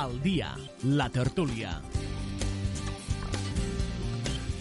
Al dia, la tertúlia.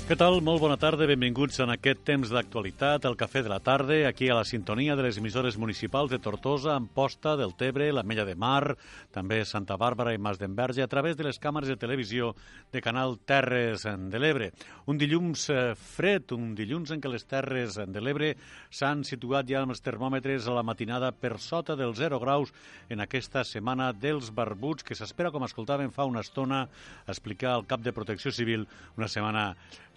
Què tal? Molt bona tarda, benvinguts en aquest temps d'actualitat, el Cafè de la Tarda, aquí a la sintonia de les emissores municipals de Tortosa, Amposta, del Tebre, la Mella de Mar, també Santa Bàrbara i Mas d'Enverge, a través de les càmeres de televisió de Canal Terres de l'Ebre. Un dilluns eh, fred, un dilluns en què les Terres de l'Ebre s'han situat ja amb els termòmetres a la matinada per sota dels 0 graus en aquesta setmana dels barbuts, que s'espera, com escoltàvem fa una estona, explicar al cap de Protecció Civil, una setmana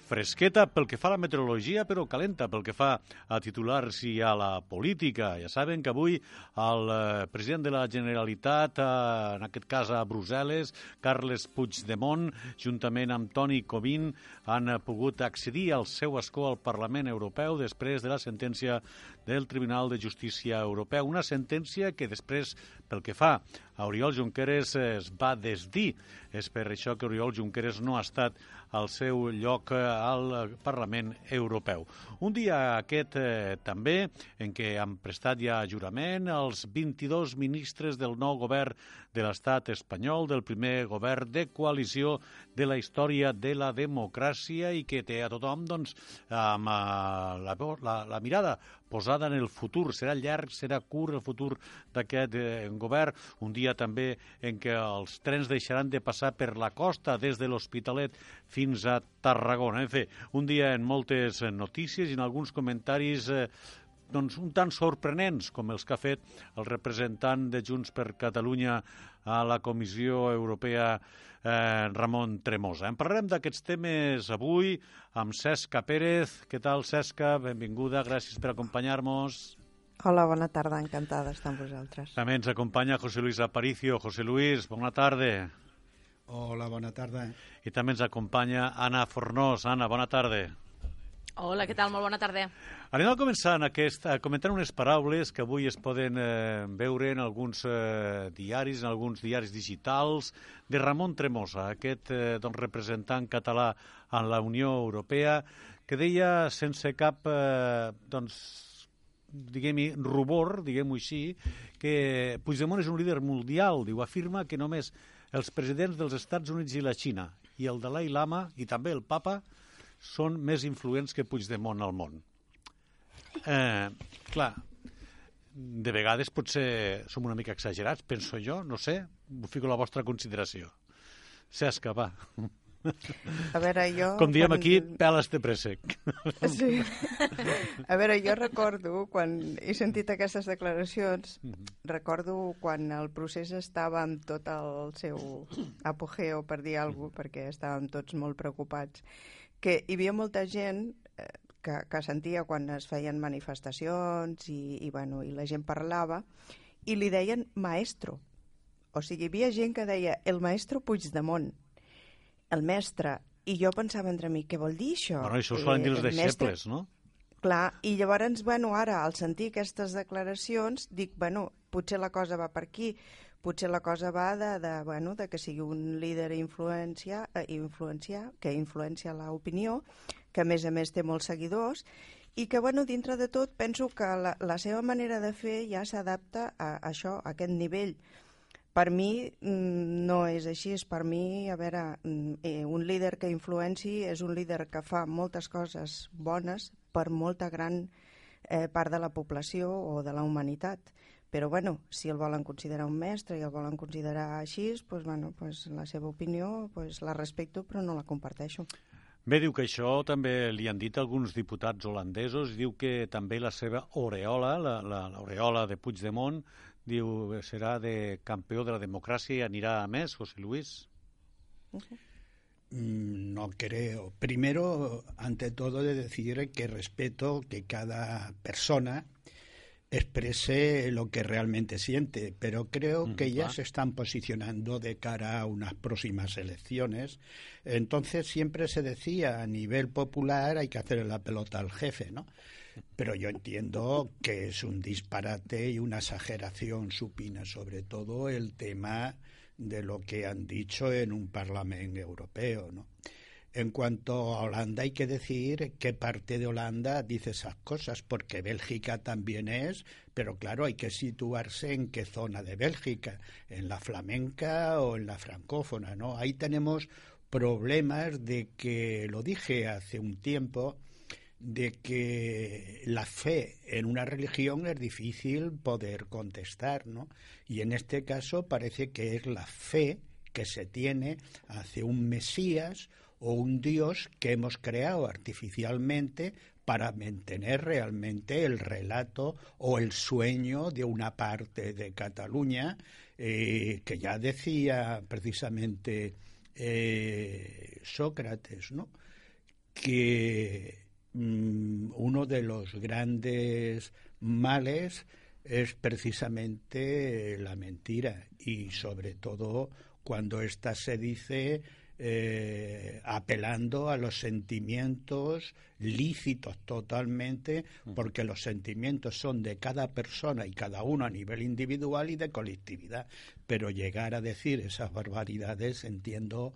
fresqueta pel que fa a la meteorologia, però calenta pel que fa a titulars i a la política. Ja saben que avui el eh, president de la Generalitat, eh, en aquest cas a Brussel·les, Carles Puigdemont, juntament amb Toni Covin, han pogut accedir al seu escó al Parlament Europeu després de la sentència del Tribunal de Justícia Europeu. Una sentència que després, pel que fa a Oriol Junqueras, es va desdir. És per això que Oriol Junqueras no ha estat al seu lloc eh, al Parlament Europeu. Un dia aquest eh, també en què han prestat ja jurament els 22 ministres del nou govern de l'estat espanyol, del primer govern de coalició de la història de la democràcia i que té a tothom doncs, amb eh, la, la, la mirada posada en el futur. Serà llarg, serà curt el futur d'aquest eh, govern. Un dia també en què els trens deixaran de passar per la costa des de l'Hospitalet fins a Tarragona. En fi, un dia en moltes notícies i en alguns comentaris eh, doncs, un tant sorprenents com els que ha fet el representant de Junts per Catalunya a la Comissió Europea, eh, Ramon Tremosa. En parlarem d'aquests temes avui amb Cesca Pérez. Què tal, Cesca? Benvinguda, gràcies per acompanyar-nos. Hola, bona tarda, encantada d'estar amb vosaltres. També ens acompanya José Luis Aparicio. José Luis, bona tarda. Hola, bona tarda. I també ens acompanya Anna Fornós. Anna, bona tarda. Hola, què tal? Molt bona tarda. Anem a començar en aquest, a comentar unes paraules que avui es poden eh, veure en alguns eh, diaris, en alguns diaris digitals, de Ramon Tremosa, aquest eh, doncs, representant català en la Unió Europea, que deia sense cap eh, doncs, diguem-hi, rubor, diguem-ho així, que Puigdemont és un líder mundial, diu, afirma que només els presidents dels Estats Units i la Xina i el Dalai Lama i també el papa són més influents que Puigdemont al món. Eh, clar, de vegades potser som una mica exagerats, penso jo, no sé, ho fico a la vostra consideració. Cesca, va. A veure, jo... Com diem quan... aquí, peles de préssec. Sí. A veure, jo recordo, quan he sentit aquestes declaracions, mm -hmm. recordo quan el procés estava amb tot el seu apogeo, per dir alguna cosa, perquè estàvem tots molt preocupats, que hi havia molta gent eh, que, que sentia quan es feien manifestacions i, i, bueno, i la gent parlava i li deien maestro. O sigui, hi havia gent que deia el maestro Puigdemont, el mestre, i jo pensava entre mi, què vol dir això? Bueno, això ho solen dir els deixebles, no? Clar, i llavors, bueno, ara, al sentir aquestes declaracions, dic, bueno, potser la cosa va per aquí, potser la cosa va de, de, bueno, de que sigui un líder influència, eh, influència, que influencia l'opinió, que a més a més té molts seguidors, i que, bueno, dintre de tot, penso que la, la seva manera de fer ja s'adapta a, a això, a aquest nivell. Per mi mm, no és així, és per mi, a veure, mm, eh, un líder que influenci és un líder que fa moltes coses bones per molta gran eh, part de la població o de la humanitat però bueno, si el volen considerar un mestre i el volen considerar així, pues, bueno, pues, la seva opinió pues, la respecto però no la comparteixo. Bé, diu que això també li han dit alguns diputats holandesos, diu que també la seva aureola, l'aureola la, la, de Puigdemont, diu serà de campió de la democràcia i anirà a més, José Luis? Uh -huh. No creo. Primero, ante todo, de decir que respeto que cada persona exprese lo que realmente siente, pero creo que ya se están posicionando de cara a unas próximas elecciones. Entonces siempre se decía a nivel popular hay que hacer la pelota al jefe, ¿no? Pero yo entiendo que es un disparate y una exageración supina, sobre todo el tema de lo que han dicho en un Parlamento Europeo, ¿no? En cuanto a Holanda, hay que decir qué parte de Holanda dice esas cosas, porque Bélgica también es, pero claro, hay que situarse en qué zona de Bélgica, en la flamenca o en la francófona, ¿no? Ahí tenemos problemas de que, lo dije hace un tiempo, de que la fe en una religión es difícil poder contestar, ¿no? Y en este caso parece que es la fe que se tiene hacia un Mesías o un Dios que hemos creado artificialmente para mantener realmente el relato o el sueño de una parte de Cataluña eh, que ya decía precisamente eh, Sócrates, ¿no? que mm, uno de los grandes males es precisamente la mentira y sobre todo cuando ésta se dice eh, apelando a los sentimientos lícitos totalmente, porque los sentimientos son de cada persona y cada uno a nivel individual y de colectividad. Pero llegar a decir esas barbaridades entiendo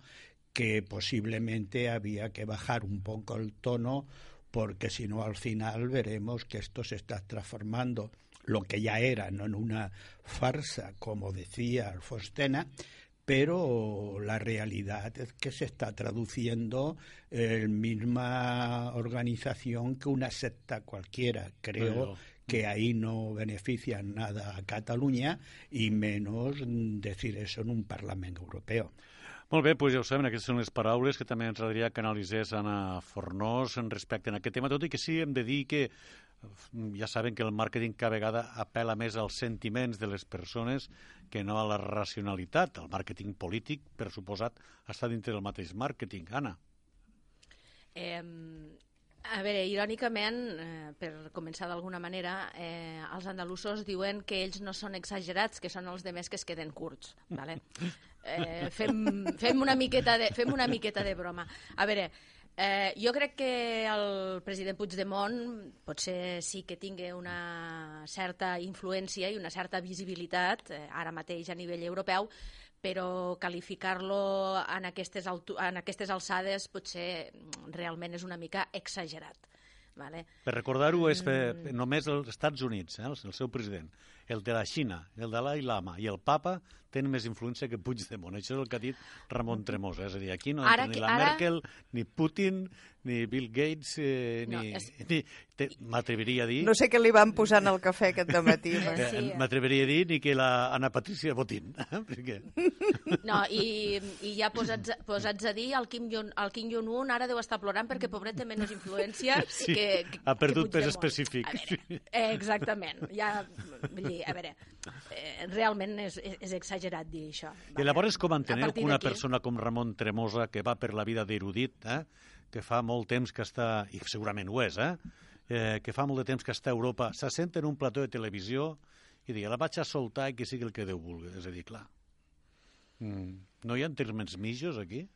que posiblemente había que bajar un poco el tono porque si no al final veremos que esto se está transformando lo que ya era, no en una farsa, como decía Alfostena, pero la realidad es que se está traduciendo en misma organización que una secta cualquiera. Creo que ahí no benefician nada a Catalunya i menos decir eso en un Parlament Europeu. Molt bé, doncs ja ho saben, aquestes són les paraules que també ens agradaria que analitzés Anna Fornós en respecte a aquest tema, tot i que sí hem de dir que ja saben que el màrqueting cada vegada apela més als sentiments de les persones que no a la racionalitat. El màrqueting polític, per suposat, està dintre del mateix màrqueting. Anna. Eh, a veure, irònicament, eh, per començar d'alguna manera, eh, els andalusos diuen que ells no són exagerats, que són els demés que es queden curts. Vale? Eh, fem, fem, una miqueta de, fem una miqueta de broma. A veure, Eh, jo crec que el president Puigdemont potser sí que tingui una certa influència i una certa visibilitat, eh, ara mateix a nivell europeu, però qualificar-lo en, aquestes en aquestes alçades potser realment és una mica exagerat. Vale? Per recordar-ho, és mm. només els Estats Units, eh, el seu president, el de la Xina, el de Dalai Lama i el papa tenen més influència que Puigdemont. Això és el que ha dit Ramon Tremosa. És a dir, aquí no entra ni la ara... Merkel, ni Putin, ni Bill Gates, eh, no, ni... És... ni M'atreviria a dir... No sé què li van posar en el cafè aquest matí. Eh, sí. M'atreviria a dir ni que la Ana Patricia Botín. Perquè... No, i, i ja posats, posats a dir, el Kim Jong-un ara deu estar plorant perquè pobret té menys influència sí, que, que ha perdut pes específic. Veure, eh, exactament. Ja, vull dir, a veure, eh, realment és, és exagerat dir això. I llavors com enteneu que una persona com Ramon Tremosa, que va per la vida d'erudit, eh, que fa molt temps que està, i segurament ho és, eh, eh, que fa molt de temps que està a Europa, se sent en un plató de televisió i diu, la vaig a soltar i que sigui el que Déu vulgui. És a dir, clar, mm, no hi ha termes mitjos aquí?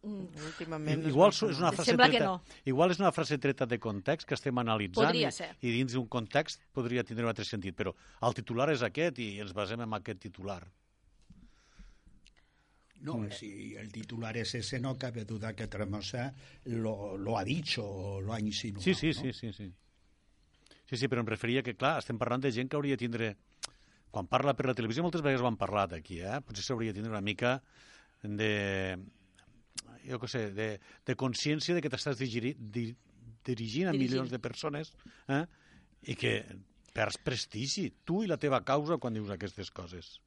Mm. Últimament igual és una frase Sembla treta, no. Igual és una frase treta de context que estem analitzant Podria i, ser. i dins d'un context podria tindre un altre sentit, però el titular és aquest i ens basem en aquest titular. No, mm. si el titular es ese, no cabe duda que Tremosa lo, lo ha dicho o lo ha insinuado. Sí, sí, no? sí, sí, sí. Sí, sí, però em referia que, clar, estem parlant de gent que hauria de tindre... Quan parla per la televisió, moltes vegades ho han parlat aquí, eh? Potser s'hauria de tindre una mica de jo què sé, de, de consciència de que t'estàs di, dirigint a dirigint. milions de persones eh? i que perds prestigi, tu i la teva causa quan dius aquestes coses.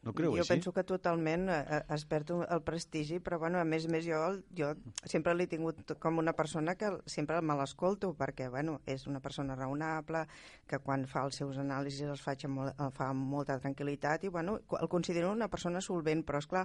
No creu jo així? penso que totalment eh, eh, es perd el prestigi, però bueno, a més a més jo, jo sempre l'he tingut com una persona que sempre me l'escolto, perquè bueno, és una persona raonable, que quan fa els seus anàlisis els faig amb, fa amb molta tranquil·litat i bueno, el considero una persona solvent, però és clar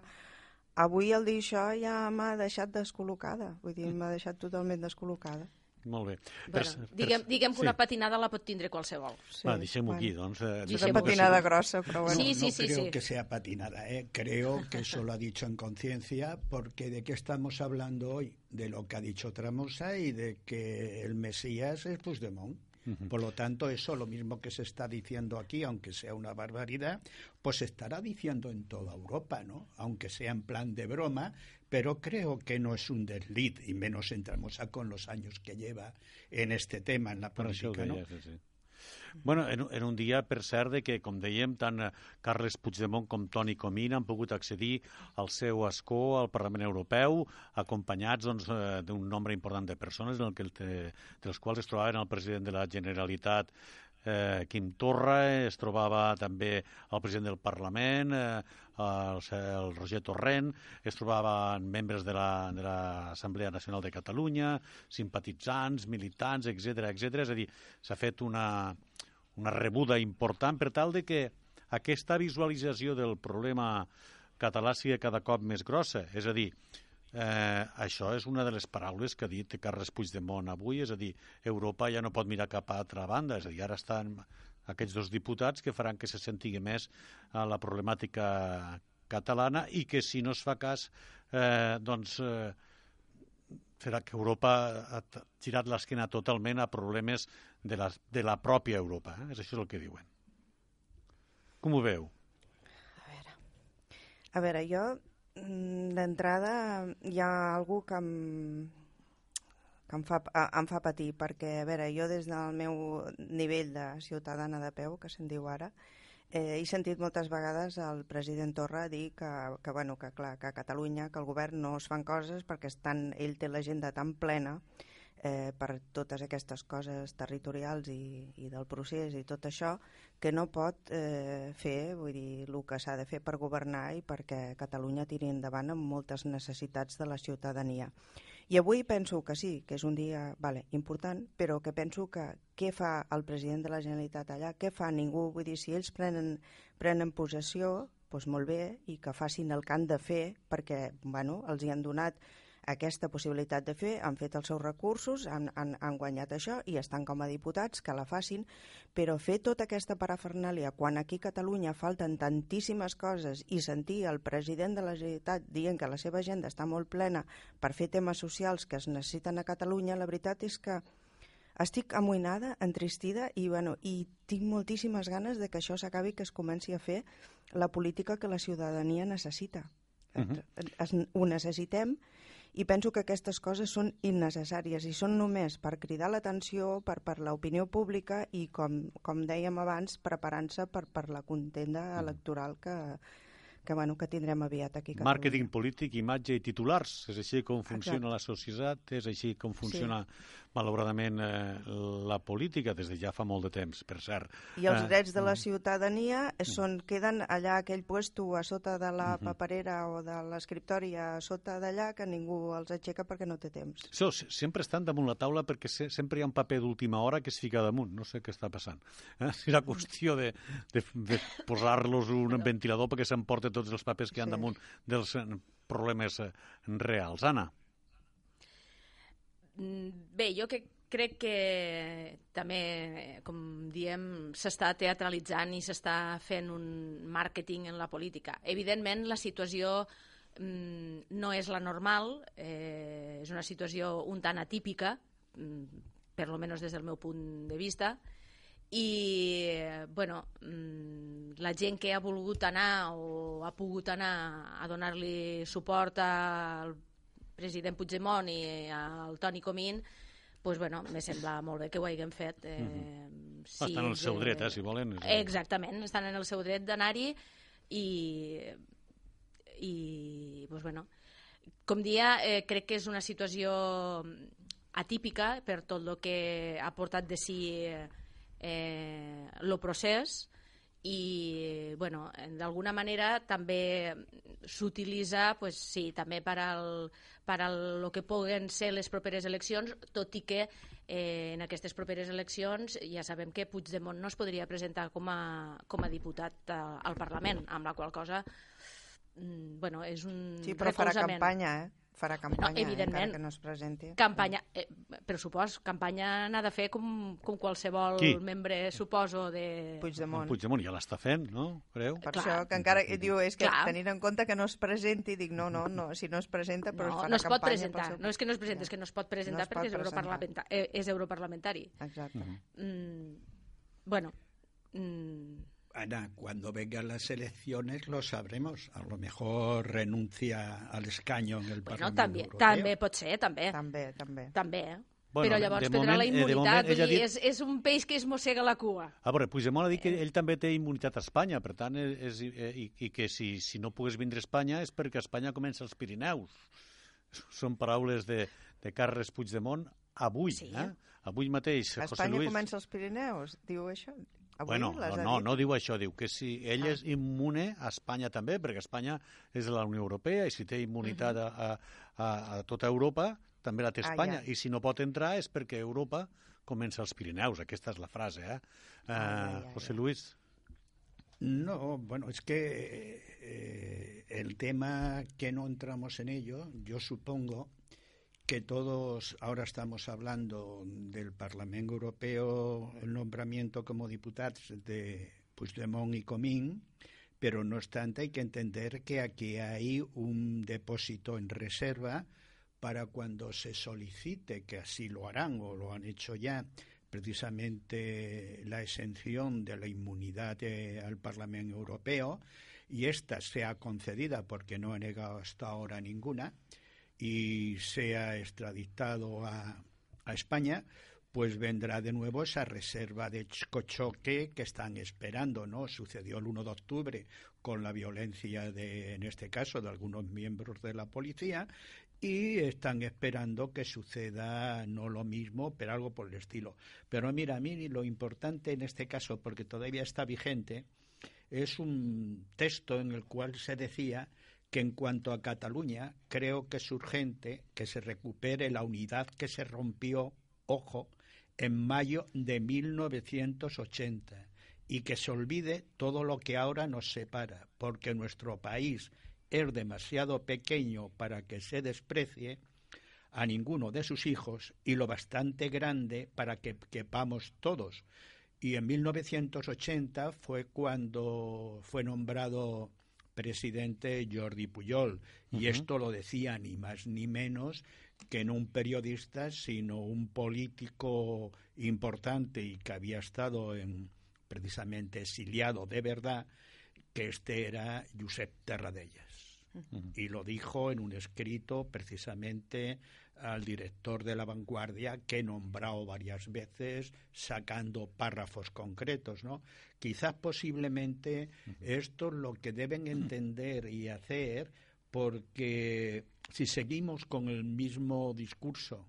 avui el dir això ja m'ha deixat descol·locada, vull dir, m'ha deixat totalment descol·locada. Molt bé. Bueno, per, diguem, diguem que sí. una patinada la pot tindre qualsevol. Sí. Va, deixem-ho bueno. aquí, doncs. Eh, una patinada grossa, però bueno. Sí, sí, no sí, creo sí. que sea patinada, ¿eh? creo que eso lo ha dicho en conciencia, porque de qué estamos hablando hoy, de lo que ha dicho Tramosa y de que el Mesías es Puigdemont. Por lo tanto, eso, lo mismo que se está diciendo aquí, aunque sea una barbaridad, pues se estará diciendo en toda Europa, ¿no? Aunque sea en plan de broma, pero creo que no es un desliz, y menos entramos a con los años que lleva en este tema, en la política, ¿no? Sí. Bueno, en, en un dia, per cert, de que, com dèiem, tant eh, Carles Puigdemont com Toni Comín han pogut accedir al seu escó al Parlament Europeu, acompanyats doncs, eh, d'un doncs, nombre important de persones, en el que, dels quals es trobaven el president de la Generalitat, eh, Quim Torra, es trobava també el president del Parlament, eh, el, el Roger Torrent, es trobaven membres de l'Assemblea la, Nacional de Catalunya, simpatitzants, militants, etc etc. És a dir, s'ha fet una, una rebuda important per tal de que aquesta visualització del problema català sigui cada cop més grossa. És a dir, eh, això és una de les paraules que ha dit Carles Puigdemont avui, és a dir, Europa ja no pot mirar cap a altra banda, és a dir, ara estan aquests dos diputats que faran que se sentigui més a la problemàtica catalana i que si no es fa cas, eh, doncs, eh, serà que Europa ha tirat l'esquena totalment a problemes de la, de la pròpia Europa. Eh? És això el que diuen. Com ho veu? A veure, a veure jo d'entrada hi ha algú que em, que em fa, em fa patir, perquè, a veure, jo des del meu nivell de ciutadana de peu, que se'n diu ara, Eh, he sentit moltes vegades el president Torra dir que, que, bueno, que, clar, que a Catalunya, que el govern no es fan coses perquè estan, ell té l'agenda tan plena eh, per totes aquestes coses territorials i, i del procés i tot això, que no pot eh, fer vull dir, el que s'ha de fer per governar i perquè Catalunya tiri endavant amb moltes necessitats de la ciutadania. I avui penso que sí, que és un dia vale, important, però que penso que què fa el president de la Generalitat allà, què fa ningú, vull dir, si ells prenen, prenen possessió, doncs molt bé, i que facin el que han de fer, perquè bueno, els hi han donat aquesta possibilitat de fer, han fet els seus recursos, han, han, han guanyat això i estan com a diputats, que la facin, però fer tota aquesta parafernàlia quan aquí a Catalunya falten tantíssimes coses i sentir el president de la Generalitat dient que la seva agenda està molt plena per fer temes socials que es necessiten a Catalunya, la veritat és que estic amoïnada, entristida i, bueno, i tinc moltíssimes ganes de que això s'acabi, que es comenci a fer la política que la ciutadania necessita. Uh -huh. es, ho necessitem i penso que aquestes coses són innecessàries i són només per cridar l'atenció, per, per l'opinió pública i, com, com dèiem abans, preparant-se per, per la contenda electoral que, que, bueno, que tindrem aviat aquí. Màrqueting polític, imatge i titulars. És així com funciona Exacte. la societat, és així com funciona, sí. Malauradament, eh, la política des de ja fa molt de temps, per cert. I els eh, drets de la mm. ciutadania mm. són, queden allà aquell puesto a sota de la mm-hmm. paperera o de l'escriptori a sota d'allà que ningú els aixeca perquè no té temps. So, sempre estan damunt la taula perquè se, sempre hi ha un paper d'última hora que es fica damunt. No sé què està passant. Eh? Serà qüestió de, de, de posar-los un ventilador perquè s'emporta tots els papers que hi ha sí. damunt dels eh, problemes eh, reals. Anna? Mm, bé, jo que crec que també, com diem, s'està teatralitzant i s'està fent un màrqueting en la política. Evidentment, la situació mm, no és la normal, eh, és una situació un tant atípica, mm, per lo menos des del meu punt de vista, i bueno, mm, la gent que ha volgut anar o ha pogut anar a donar-li suport al president Puigdemont i al Toni Comín pues, bueno, me sembla molt bé que ho haguem fet. Eh, mm -hmm. sí, estan en el seu dret, eh, si volen. Exactament, estan en el seu dret d'anar-hi i, i pues, bueno, com dia, eh, crec que és una situació atípica per tot el que ha portat de si eh, eh, el procés i bueno, d'alguna manera també s'utilitza pues, sí, també per al, per al lo que puguen ser les properes eleccions, tot i que eh, en aquestes properes eleccions ja sabem que Puigdemont no es podria presentar com a, com a diputat a, al Parlament, amb la qual cosa mm, bueno, és un Sí, però farà campanya, eh? Farà campanya, No, evidentment. encara que no es presenti. Campanya, eh, pressupost, campanya n'ha de fer com, com qualsevol Qui? membre, suposo, de... Puigdemont. Puigdemont ja l'està fent, no? Creu? Per Clar. això que encara diu és que Clar. tenint en compte que no es presenti, dic no, no, no, si no es presenta però es No, farà no es pot presentar, seu- no és que no es presenta, és que no es pot presentar es pot perquè és, presentar. europarlamenta eh, és europarlamentari. Exacte. Mm, bueno, mm, Ana, cuando vengan las elecciones lo sabremos. A lo mejor renuncia al escaño en el bueno Parlamento també, Europeo. també pot ser, també. També, també. També, eh? Bueno, Però llavors prendrà moment- la eh, immunitat, dir, dit- és, és un peix que es mossega la cua. A veure, Puigdemont ha dit que ell també té immunitat a Espanya, per tant, és, és, eh, i, i que si, si no pogués vindre a Espanya és perquè Espanya comença els Pirineus. Són paraules de, de Carles Puigdemont avui, Sí. eh? Avui mateix, A José Espanya Luis... comença els Pirineus, diu això? Avui Bueno, no, no, diu això, diu que si ell Ah. és immune a Espanya també, perquè Espanya és de la Unió Europea i si té immunitat a, a, a, a tota Europa, també la té Ah, Espanya. ja. I si no pot entrar és perquè Europa comença els Pirineus. Aquesta és la frase, eh? Ah, ja, Uh, ja, José ja. Luis. No, bueno, es que eh, el tema que no entramos en ello, yo supongo que todos ahora estamos hablando del Parlamento Europeo, el nombramiento como diputados de Puigdemont y Comín, pero no obstante hay que entender que aquí hay un depósito en reserva para cuando se solicite, que así lo harán o lo han hecho ya, precisamente la exención de la inmunidad eh, al Parlamento Europeo y esta sea concedida porque no ha negado hasta ahora ninguna y sea extraditado a, a España, pues vendrá de nuevo esa reserva de choque que están esperando, ¿no? Sucedió el 1 de octubre con la violencia de, en este caso, de algunos miembros de la policía y están esperando que suceda no lo mismo, pero algo por el estilo. Pero mira, a mí lo importante en este caso, porque todavía está vigente, es un texto en el cual se decía que en cuanto a Cataluña, creo que es urgente que se recupere la unidad que se rompió, ojo, en mayo de 1980 y que se olvide todo lo que ahora nos separa, porque nuestro país es demasiado pequeño para que se desprecie a ninguno de sus hijos y lo bastante grande para que quepamos todos. Y en 1980 fue cuando fue nombrado presidente Jordi Pujol. Y esto lo decía ni más ni menos que no un periodista, sino un político importante y que había estado en, precisamente exiliado de verdad, que este era Josep Terradellas. Y lo dijo en un escrito precisamente al director de La Vanguardia, que he nombrado varias veces, sacando párrafos concretos, ¿no? Quizás posiblemente esto es lo que deben entender y hacer, porque si seguimos con el mismo discurso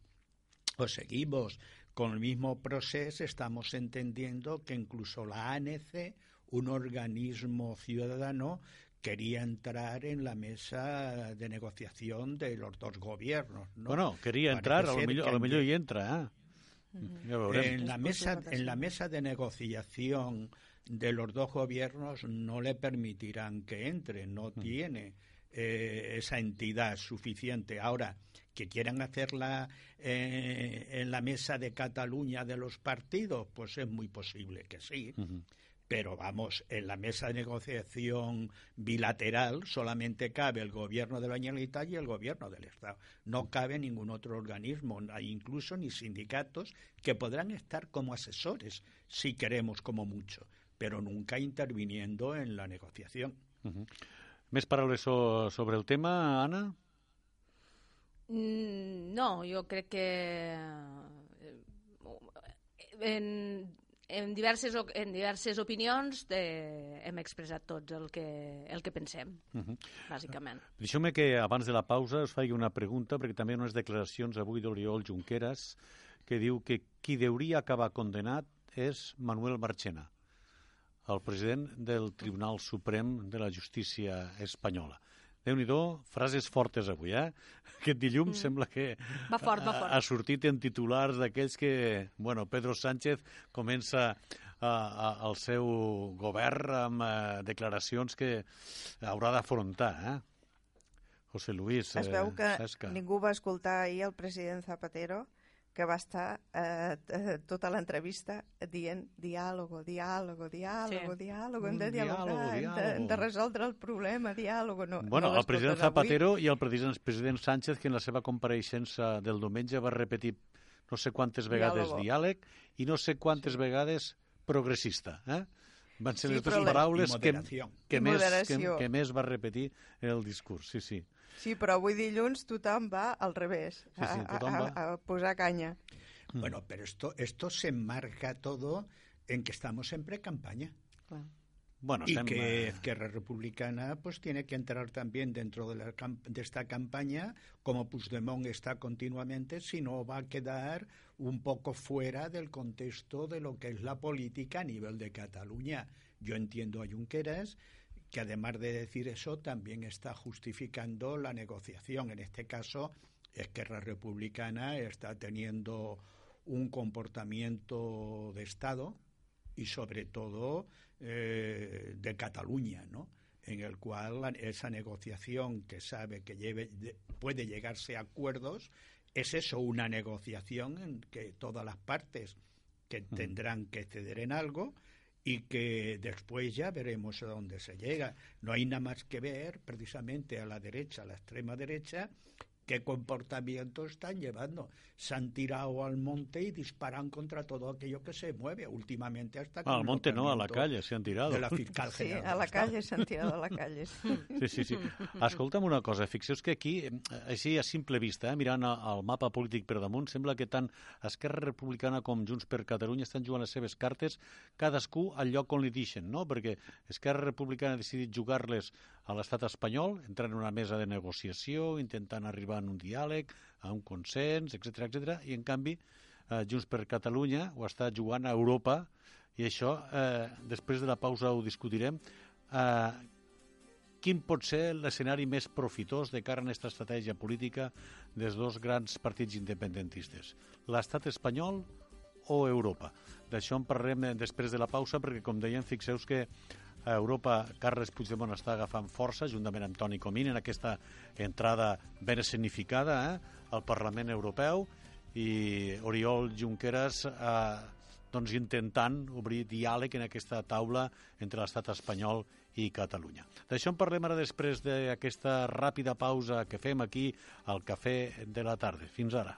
o seguimos con el mismo proceso, estamos entendiendo que incluso la ANC, un organismo ciudadano, quería entrar en la mesa de negociación de los dos gobiernos. ¿no? Bueno, quería Parece entrar, a lo millor, a lo millor hi entra, eh? En la Es mesa en la mesa de negociación de los dos gobiernos no le permitirán que entre no tiene eh, esa entidad suficiente ahora que quieran hacerla eh, en la mesa de Cataluña de los partidos pues es muy posible que sí. Pero vamos, en la mesa de negociación bilateral solamente cabe el gobierno de la Generalitat y el gobierno del Estado. No cabe ningún otro organismo, incluso ni sindicatos que podrán estar como asesores, si queremos como mucho, pero nunca interviniendo en la negociación. Més paraules so, sobre el tema, Anna? Mm, no, jo crec que eh, en, en, diverses, en diverses opinions eh, hem expressat tots el que, el que pensem, Mhm. bàsicament. Deixeu-me que abans de la pausa us faci una pregunta, perquè també hi ha unes declaracions avui d'Oriol Junqueras que diu que qui deuria acabar condenat és Manuel Marchena, el president del Tribunal Suprem de la Justícia Espanyola. Déu nhi frases fortes avui, eh? Aquest dilluns mm. sembla que Va fort, va fort. ha, ha sortit en titulars d'aquells que, bueno, Pedro Sánchez comença a, a, el seu govern amb eh, declaracions que haurà d'afrontar, eh? José Luis Es veu que eh, Sesca. ningú va escoltar ahir el president Zapatero que va estar eh, eh, tota l'entrevista dient diàlogo, diàlogo, diàlogo, Sí. diàlogo, hem de dialogar, diàlogo, hem, de, hem diàlogo. de resoldre el problema, diàlogo. No, Bueno, no el president avui. Zapatero i el president, president Sánchez, que en la seva compareixença del diumenge va repetir no sé quantes vegades Diàlogo. diàleg i no sé quantes sí. vegades progressista. Eh? Van ser Sí, les dues paraules que, que, més, que, que més va repetir en el discurs. Sí, sí. Sí, però avui dilluns tothom va al revés, Sí, sí, a, a, va. a, a posar canya. Bueno, pero esto, esto se enmarca todo en que estamos en pre-campaña. Clar. Bueno, y estem, que Esquerra Republicana pues tiene que entrar también dentro de, la de esta campaña, como Puigdemont está continuamente, si no va a quedar un poco fuera del contexto de lo que es la política a nivel de Cataluña. Yo entiendo a Junqueras que además de decir eso también está justificando la negociación. En este caso, Esquerra Republicana está teniendo un comportamiento de Estado y sobre todo eh, de Cataluña, ¿no? en el cual la- esa negociación que sabe que lleve- de- puede llegarse a acuerdos, es eso, una negociación en que todas las partes que tendrán que ceder en algo y que después ya veremos a dónde se llega. No hay nada más que ver precisamente a la derecha, a la extrema derecha, qué comportamiento están llevando. Se han tirado al monte y disparan contra todo aquello que se mueve. Últimamente hasta con al monte no, a la calle se han tirado. De la fiscal Sí, general a la calle, s'han tirat a la calle. Sí. Sí, sí, sí. Escolta'm una cosa, fixeu que aquí, eh, així a simple vista, eh, mirant el mapa polític per damunt, sembla que tant Esquerra Republicana com Junts per Catalunya estan jugant les seves cartes, cadascú al lloc on li deixen, no? Perquè Esquerra Republicana ha decidit jugar-les a l'estat espanyol, entrar en una mesa de negociació, intentant arribar a un diàleg, a un consens, etc etc. i en canvi eh, Junts per Catalunya ho està jugant a Europa i això, eh, després de la pausa ho discutirem, eh, quin pot ser l'escenari més profitós de cara a aquesta estratègia política dels dos grans partits independentistes, l'estat espanyol o Europa. D'això en parlarem eh, després de la pausa perquè, com deien, fixeu que a Europa Carles Puigdemont està agafant força juntament amb Toni Comín en aquesta entrada ben escenificada eh, al Parlament Europeu i Oriol Junqueras eh, doncs intentant obrir diàleg en aquesta taula entre l'estat espanyol i Catalunya. D'això en parlem ara després d'aquesta ràpida pausa que fem aquí al Cafè de la Tarda. Fins ara.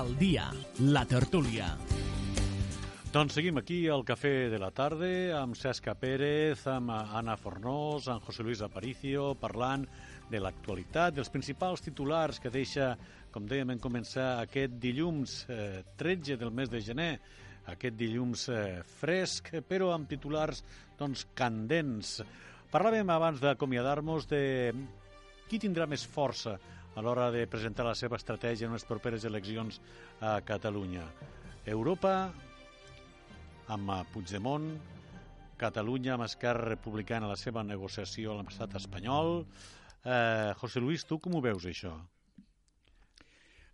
Al dia, la tertúlia. Doncs seguim aquí al Cafè de la Tarda amb Cesca Pérez, amb Anna Fornós, amb José Luis Aparicio, parlant de l'actualitat, dels principals titulars que deixa, com dèiem en començar, aquest dilluns eh, 13 del mes de gener, aquest dilluns eh, fresc, però amb titulars doncs, candents. Parlàvem abans d'acomiadar-nos de qui tindrà més força a l'hora de presentar la seva estratègia en les properes eleccions a Catalunya. Europa amb Puigdemont, Catalunya amb Esquerra Republicana la seva negociació amb l'estat espanyol. Eh, José Luis, tu com ho veus, això?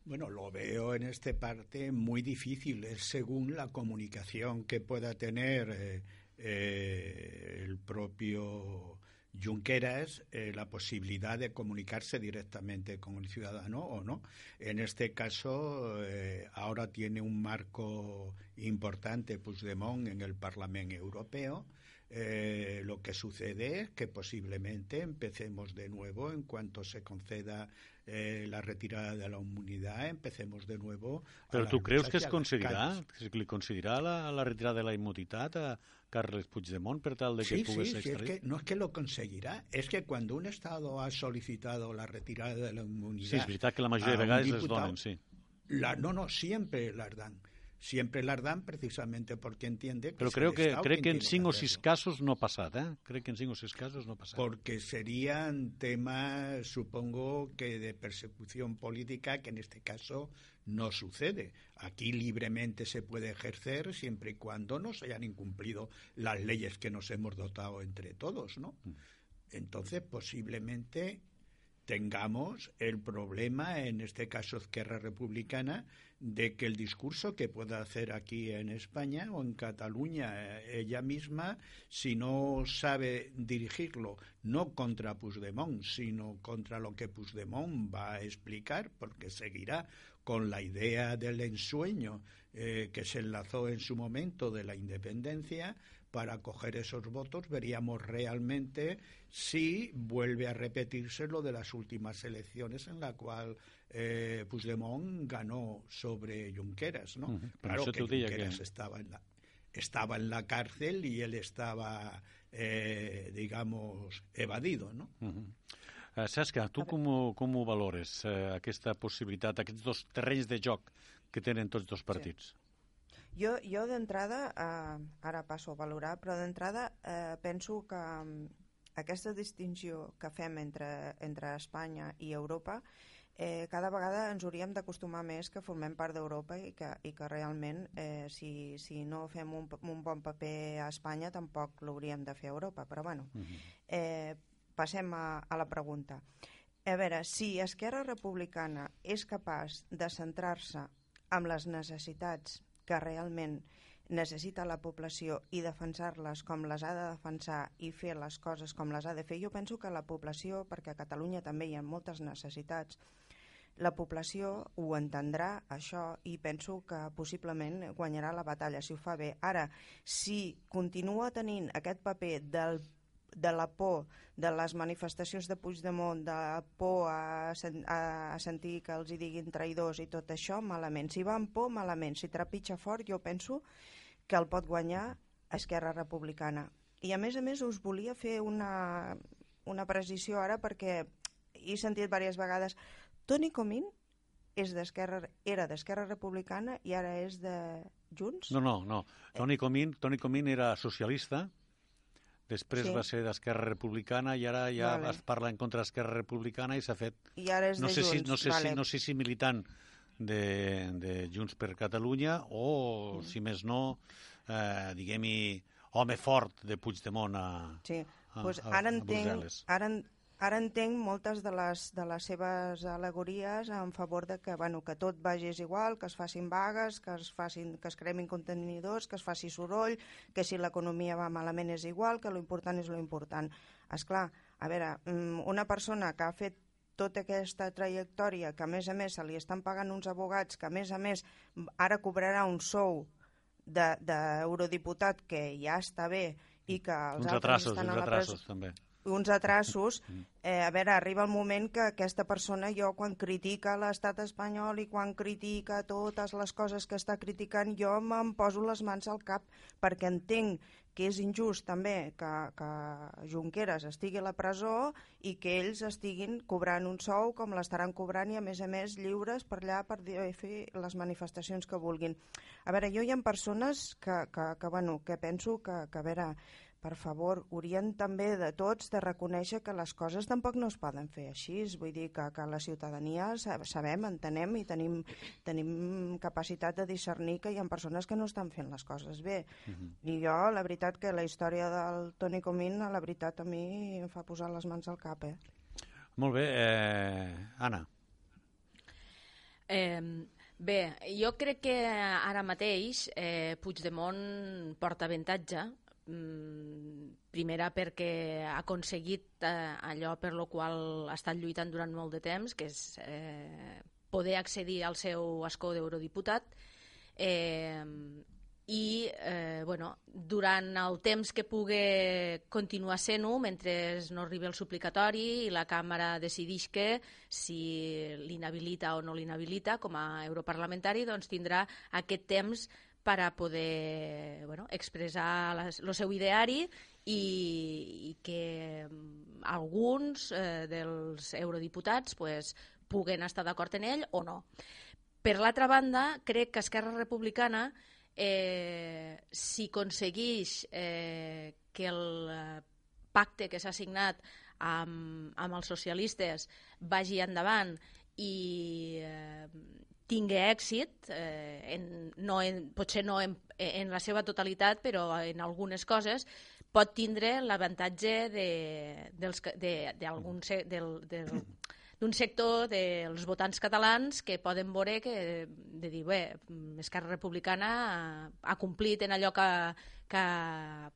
Bueno, lo veo en esta parte muy difícil, es según la comunicación que pueda tener eh, eh, el propio Junqueras eh, la posibilidad de comunicarse directamente con el ciudadano o no. En este caso, eh, ahora tiene un marco importante Puigdemont en el Parlamento Europeo. Eh, lo que sucede es que posiblemente empecemos de nuevo en cuanto se conceda eh, la retirada de la inmunidad, empecemos de nuevo... Però tu creus que es concedirà, que li concedirà la, la retirada de la immunitat a Carles Puigdemont per tal de que sí, pugues sí, sí, es que no es que lo conseguirá, es que cuando un Estado ha solicitado la retirada de la inmunidad... Sí, és veritat que la majoria de vegades les diputado, donen, sí. La, no, no, siempre las dan. Siempre las dan precisamente porque entiende que Però es creo que, crec que en tiene cinc o sis casos no passat, eh? Crec que en cinc o sis casos no. Porque serían temas, supongo que de persecución política, que en este caso no sucede. Aquí libremente se puede ejercer siempre y cuando no se hayan incumplido las leyes que nos hemos dotado entre todos, ¿no? Entonces, posiblemente tengamos el problema, en este caso Esquerra Republicana, de que el discurso que pueda hacer aquí en España o en Cataluña eh, ella misma, si no sabe dirigirlo no contra Puigdemont, sino contra lo que Puigdemont va a explicar, porque seguirá con la idea del ensueño eh, que se enlazó en su momento de la independencia, para coger esos votos veríamos realmente si vuelve a repetirse lo de las últimas elecciones en la cual eh, Puigdemont ganó sobre Junqueras, ¿no? Claro que Junqueras que- estaba en la estaba en la cárcel y él estaba, eh, digamos, evadido, ¿no? Uh -huh. uh, Cesca, tu com ho, com ho valores, uh, aquesta possibilitat, aquests dos terrenys de joc que tenen tots dos partits? Jo, jo d'entrada, eh, ara passo a valorar, però d'entrada eh, penso que mm, aquesta distinció que fem entre, entre Espanya i Europa eh, cada vegada ens hauríem d'acostumar més que formem part d'Europa i, que, i que realment eh, si, si no fem un, un bon paper a Espanya tampoc l'hauríem de fer a Europa, però bueno, Uh -huh. eh, passem a, a la pregunta. A veure, si Esquerra Republicana és capaç de centrar-se amb les necessitats que realment necessita la població i defensar-les com les ha de defensar i fer les coses com les ha de fer, jo penso que la població, perquè a Catalunya també hi ha moltes necessitats, la població ho entendrà, això, i penso que possiblement guanyarà la batalla si ho fa bé. Ara, si continua tenint aquest paper del de la por de les manifestacions de Puigdemont, de la por a, sen a, a sentir que els hi diguin traïdors i tot això, malament. Si va amb por, malament. Si trepitja fort, jo penso que el pot guanyar Esquerra Republicana. I a més a més us volia fer una, una precisió ara perquè he sentit diverses vegades Toni Comín és d'Esquerra era d'Esquerra Republicana i ara és de Junts? No, no, no. Toni Comín, Toni Comín era socialista, després Sí. va ser d'Esquerra Republicana i ara ja Vale. es parla en contra d'Esquerra Republicana i s'ha fet... I ara és No de sé, si, Junts. no, sé vale. si, no sé si militant de, de Junts per Catalunya o, si més no, eh, diguem-hi, home fort de Puigdemont a, Sí, a, pues a, ara a entenc, Brussel·les. ara, ara entenc moltes de les, de les seves alegories en favor de que, bueno, que tot vagi igual, que es facin vagues, que es, facin, que es cremin contenidors, que es faci soroll, que si l'economia va malament és igual, que lo important és lo important. És clar, a veure, mm, una persona que ha fet tota aquesta trajectòria, que a més a més se li estan pagant uns abogats, que a més a més ara cobrarà un sou de- d'eurodiputat que ja està bé i que els Uns altres retrasos, estan a la presó també. Uns atrassos, eh, a veure, arriba el moment que aquesta persona, jo quan critica l'estat espanyol i quan critica totes les coses que està criticant, jo me'n poso les mans al cap perquè entenc que és injust també que, que Junqueras estigui a la presó i que ells estiguin cobrant un sou com l'estaran cobrant i a més a més lliures per allà per fer les manifestacions que vulguin. A veure, jo hi ha persones que, que, que, bueno, que penso que, que a veure, per favor, haurien també de tots de reconèixer que les coses tampoc no es poden fer així. Vull dir que, que la ciutadania sabem, entenem i tenim, tenim capacitat de discernir que hi ha persones que no estan fent les coses bé. Uh mhm. -huh. I jo, la veritat, que la història del Toni Comín, la veritat, a mi em fa posar les mans al cap, eh? Molt bé. Eh, Anna. Eh, bé, jo crec que ara mateix eh, Puigdemont porta avantatge primera perquè ha aconseguit eh, allò per lo qual ha estat lluitant durant molt de temps, que és eh, poder accedir al seu escó d'eurodiputat. Eh, i eh, bueno, durant el temps que pugui continuar sent-ho, mentre no arribi el suplicatori i la Càmera decideix que si l'inhabilita o no l'inhabilita com a europarlamentari, doncs tindrà aquest temps per a poder bueno, expressar el seu ideari i, i que mm, alguns eh, dels eurodiputats pues, puguen estar d'acord en ell o no. Per l'altra banda, crec que Esquerra Republicana, eh, si aconsegueix eh, que el eh, pacte que s'ha signat amb, amb els socialistes vagi endavant i eh, tingui èxit, eh, en, no en, potser no en, en la seva totalitat, però en algunes coses, pot tindre l'avantatge d'un de, del, del, d'un sector dels votants catalans que poden veure que, de dir, bé, Esquerra Republicana ha, ha complit en allò que, que ha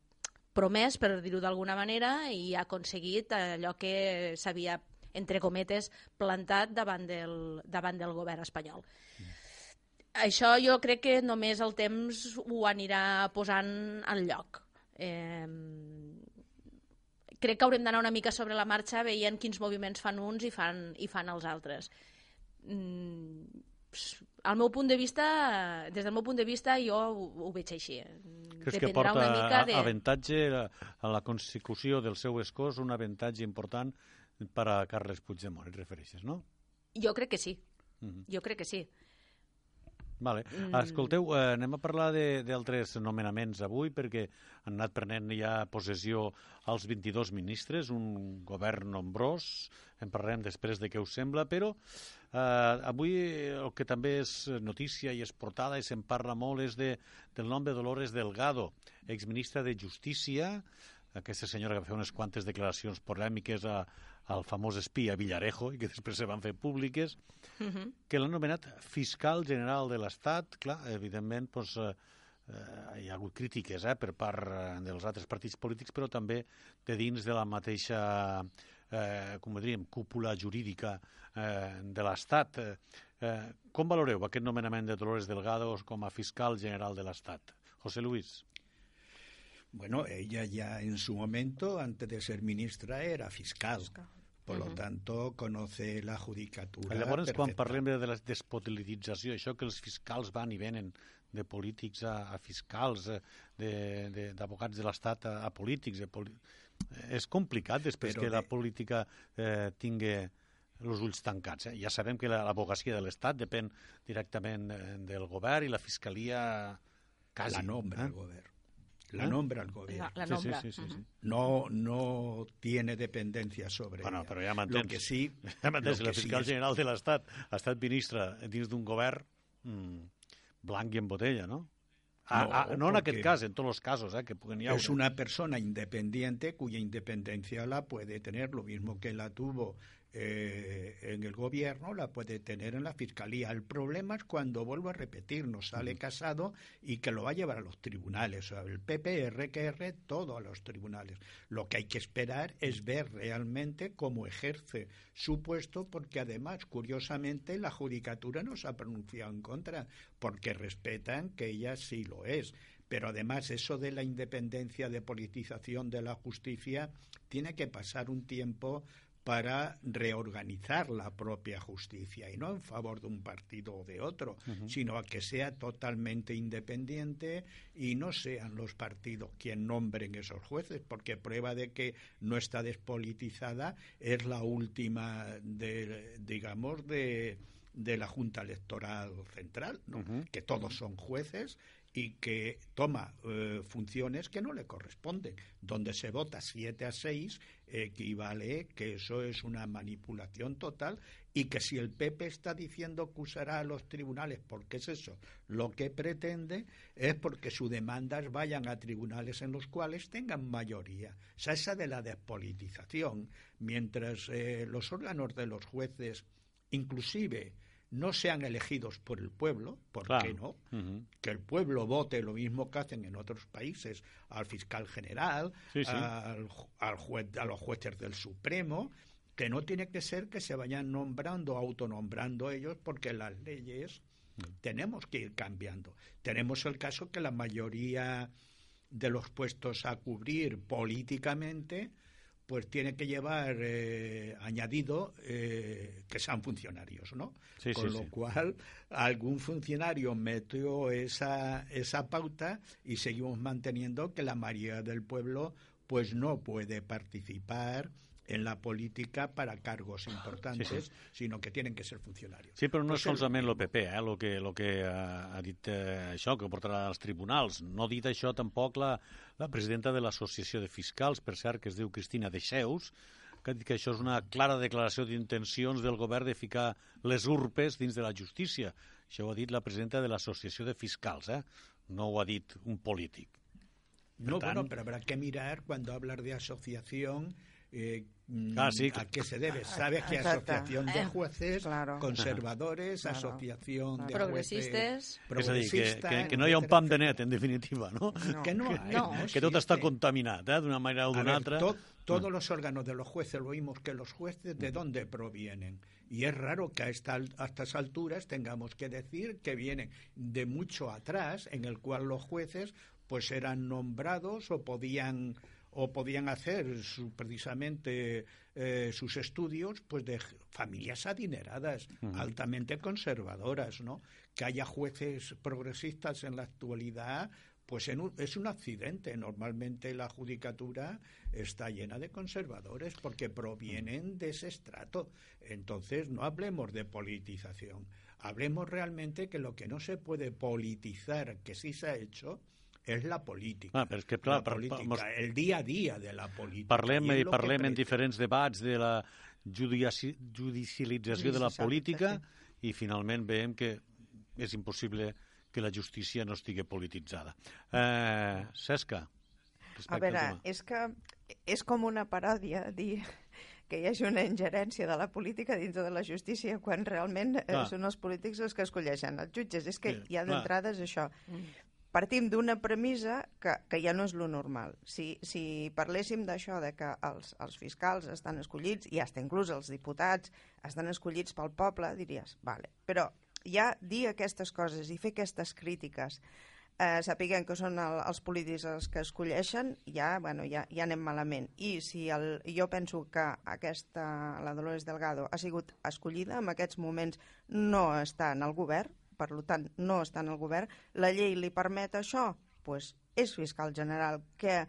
promès, per dir-ho d'alguna manera, i ha aconseguit allò que s'havia entre cometes, plantat davant del, davant del govern espanyol. Mm. Això jo crec que només el temps ho anirà posant al lloc. Eh, crec que haurem d'anar una mica sobre la marxa veient quins moviments fan uns i fan, i fan els altres. Mm, al meu punt de vista, des del meu punt de vista, jo ho, ho veig així. Creus Dependrà que porta una mica de... avantatge a la consecució del seu escós, un avantatge important per a Carles Puigdemont, et refereixes, no? Jo crec que sí. Uh mhm. -huh. Jo crec que sí. Vale. Mm. Escolteu, eh, anem a parlar d'altres nomenaments avui perquè han anat prenent ja possessió els 22 ministres, un govern nombrós, en parlarem després de què us sembla, però eh, avui el que també és notícia i és portada i se'n parla molt és de, del nom de Dolores Delgado, exministra de Justícia, aquesta senyora que va fer unes quantes declaracions polèmiques a, al famós espia Villarejo, i que després se van fer públiques, uh mhm. -huh. que l'han nomenat fiscal general de l'Estat. Clar, evidentment, doncs, eh, eh, hi ha hagut crítiques eh, per part eh, dels altres partits polítics, però també de dins de la mateixa eh, com diríem, cúpula jurídica eh, de l'Estat. Eh, eh, com valoreu aquest nomenament de Dolores Delgado com a fiscal general de l'Estat? José Luis. Bueno, ella ya en su momento, antes de ser ministra, era fiscal. Por uh -huh. lo tanto, conoce la judicatura Llavors, quan parlem de la despolitització, això que els fiscals van i venen de polítics a, a fiscals, eh, d'advocats de, de l'Estat a, a polítics, de poli... és complicat després Però que de... la política eh, tingui els ulls tancats. Eh? Ja sabem que l'advocacia de l'Estat depèn directament eh, del govern i la fiscalia quasi. La nombra eh? el govern. La ¿Eh? nombra el gobierno. La, la nombra. Sí, sí, sí, sí, No, no tiene dependencia sobre bueno, ella. però ja m'entens. Lo que sí... Ja m'entens, la fiscal sí general de l'Estat ha estat ministra dins d'un govern mmm, blanc i en botella, ¿no? Ah, no, ah, no en aquest cas, en tots els casos eh, que puguen Es una persona independiente cuya independencia la puede tener, lo mismo que la tuvo eh, en el gobierno, la puede tener en la fiscalía. El problema es cuando, vuelvo a repetir, nos sale casado y que lo va a llevar a los tribunales. O sea, el PPR que R todo a los tribunales. Lo que hay que esperar es ver realmente cómo ejerce su puesto, porque además, curiosamente, la judicatura no se ha pronunciado en contra, porque respetan que ella sí lo es Pero además eso de la independencia, de politización de la justicia, tiene que pasar un tiempo para reorganizar la propia justicia y no en favor de un partido o de otro, sino a que sea totalmente independiente y no sean los partidos quien nombren esos jueces, porque prueba de que no está despolitizada es la última de digamos de de la Junta Electoral Central, que todos son jueces y que toma eh, funciones que no le corresponden. Donde se vota 7 a 6 equivale que eso es una manipulación total y que si el PP está diciendo que usará a los tribunales porque es eso lo que pretende es porque sus demandas vayan a tribunales en los cuales tengan mayoría. O sea, esa de la despolitización, mientras eh, los órganos de los jueces inclusive no sean elegidos por el pueblo, ¿por qué no? Que el pueblo vote lo mismo que hacen en otros países, al fiscal general, Al, a los jueces del Supremo, que no tiene que ser que se vayan nombrando, autonombrando ellos, porque las leyes mm. tenemos que ir cambiando. Tenemos el caso que la mayoría de los puestos a cubrir políticamente pues tiene que llevar eh, añadido eh, que sean funcionarios, ¿no? Con lo cual, algún funcionario metió esa, esa pauta y seguimos manteniendo que la mayoría del pueblo pues no puede participar en la política para cargos importantes, sí, sí. sinó que tienen que ser funcionaris. Sí, però no és solament el PP, eh, lo que, lo que ha, ha dit eh, això, que portarà als tribunals. No ha dit això tampoc la, la presidenta de l'Associació de Fiscals, per cert, que es diu Cristina Deixeus, que ha dit que això és una clara declaració d'intencions del govern de ficar les urpes dins de la justícia. Això ho ha dit la presidenta de l'Associació de Fiscals, eh? no ho ha dit un polític. Per no, tant... bueno, pero habrá que mirar cuando hablar de asociación eh, ah, sí. a qué se debe. Sabes que asociación de jueces, claro. conservadores, claro. asociación claro. de jueces... Dir, que, que, que no hi ha un pam de net, en definitiva, no? no. Que no hay, no. Que tot està contaminat, eh, d'una manera o d'una altra. Tot, todos mm. los órganos de los jueces, lo oímos que los jueces, ¿de mm. dónde provienen? Y es raro que a, esta, a estas alturas tengamos que decir que vienen de mucho atrás, en el cual los jueces pues eran nombrados o podían o podían hacer su, precisamente eh, sus estudios pues de familias adineradas, uh -huh. altamente conservadoras, ¿no? Que haya jueces progresistas en la actualidad pues en un, es un accidente. Normalmente la judicatura está llena de conservadores porque provienen de ese estrato. Entonces, no hablemos de politización. Hablemos realmente que lo que no se puede politizar, que sí se ha hecho, és la política. Ah, però és que, clar, la política, mos... el dia a dia de la política. Parlem, i parlem en diferents debats de la judici... judicialització de la política sí. i finalment veiem que és impossible que la justícia no estigui polititzada. Eh, Cesca, a veure, és que és com una paròdia dir que hi hagi una ingerència de la política dintre de la justícia quan realment eh, són els polítics els que escolleixen els jutges. És que sí, ja d'entrada és això. Mm partim d'una premissa que, que ja no és lo normal. Si, si parléssim d'això, de que els, els fiscals estan escollits, i hasta inclús els diputats estan escollits pel poble, diries, vale. Però ja dir aquestes coses i fer aquestes crítiques eh, sapiguem que són el, els polítics els que escolleixen, ja, bueno, ja, ja anem malament. I si el, jo penso que aquesta, la Dolores Delgado ha sigut escollida, en aquests moments no està en el govern, per tant no està en el govern, la llei li permet això? pues és fiscal general. Que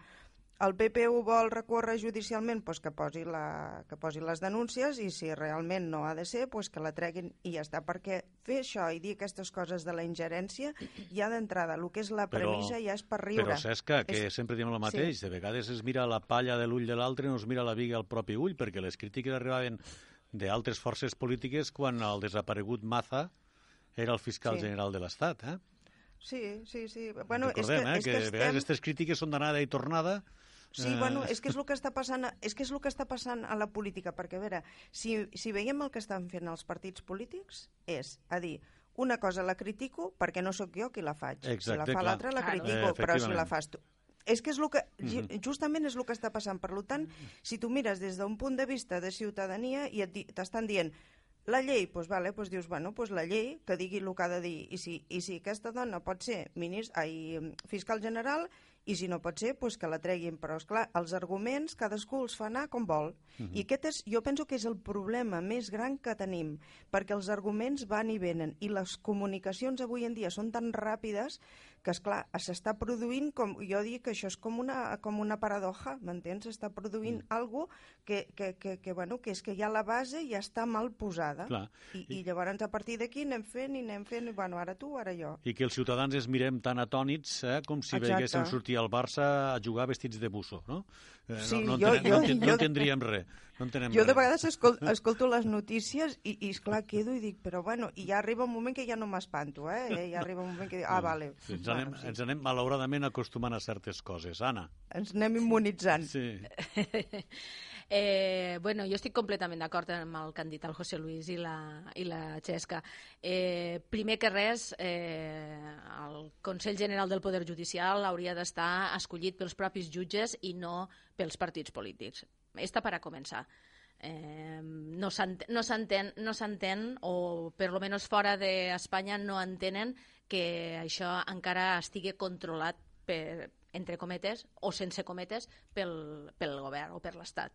el PP ho vol recórrer judicialment, pues que, posi la, que posi les denúncies i si realment no ha de ser, pues que la treguin i ja està. Perquè fer això i dir aquestes coses de la ingerència, ja d'entrada, el que és la premissa però, ja és per riure. Però, Cesca, que és... sempre diem el mateix, sí. de vegades es mira la palla de l'ull de l'altre i no es mira la viga al propi ull, perquè les crítiques arribaven d'altres forces polítiques quan el desaparegut Maza era el fiscal sí. general de l'Estat, eh? Sí, sí, sí. Bueno, Recordem, és que, eh, és que, que estem... aquestes crítiques són d'anada i tornada. Sí, eh... bueno, és que és el que està passant, és que és el que està passant a la política, perquè a veure, si, si veiem el que estan fent els partits polítics, és a dir, una cosa la critico perquè no sóc jo qui la faig. Exacte, si la fa l'altra la critico, eh, però si la fas tu... És que és el que, justament és el que està passant. Per tant, si tu mires des d'un punt de vista de ciutadania i t'estan dient la llei, doncs, vale, doncs dius, bueno, doncs la llei que digui el que ha de dir. I si, i si aquesta dona pot ser minis, ai, fiscal general i si no pot ser, doncs que la treguin. Però, és clar, els arguments cadascú els fa anar com vol. Uh -huh. I aquest és, jo penso que és el problema més gran que tenim, perquè els arguments van i venen, i les comunicacions avui en dia són tan ràpides que, és clar s'està produint, com jo dic que això és com una, com una paradoja, m'entens? S'està produint mm. algo que, que, que, que, bueno, que és que ja la base ja està mal posada. Clar. I, I llavors a partir d'aquí anem fent i anem fent, i, bueno, ara tu, ara jo. I que els ciutadans es mirem tan atònits eh, com si Exacte. veiguéssim sortir al Barça a jugar vestits de busso, no? Eh, Sí, no, no, jo- entenem, jo- no, enten, no jo- entendríem res. No entenem Jo de vegades escol, escolto les notícies i, i esclar, quedo i dic, però bueno, i ja arriba un moment que ja no m'espanto, eh? Ja arriba un moment que dic, ah, vale. Sí, ens, anem, Bueno, sí. ens anem malauradament acostumant a certes coses. Anna. Ens anem immunitzant. Sí. Eh, bueno, jo estic completament d'acord amb el que han dit el José Luis i la, i la Xesca. Eh, primer que res, eh, el Consell General del Poder Judicial hauria d'estar escollit pels propis jutges i no pels partits polítics. Esta per a començar. Eh, no s'ent- no s'entén, no s'entén, o per lo menos fora d'Espanya no entenen que això encara estigui controlat per, entre cometes o sense cometes pel, pel govern o per l'Estat.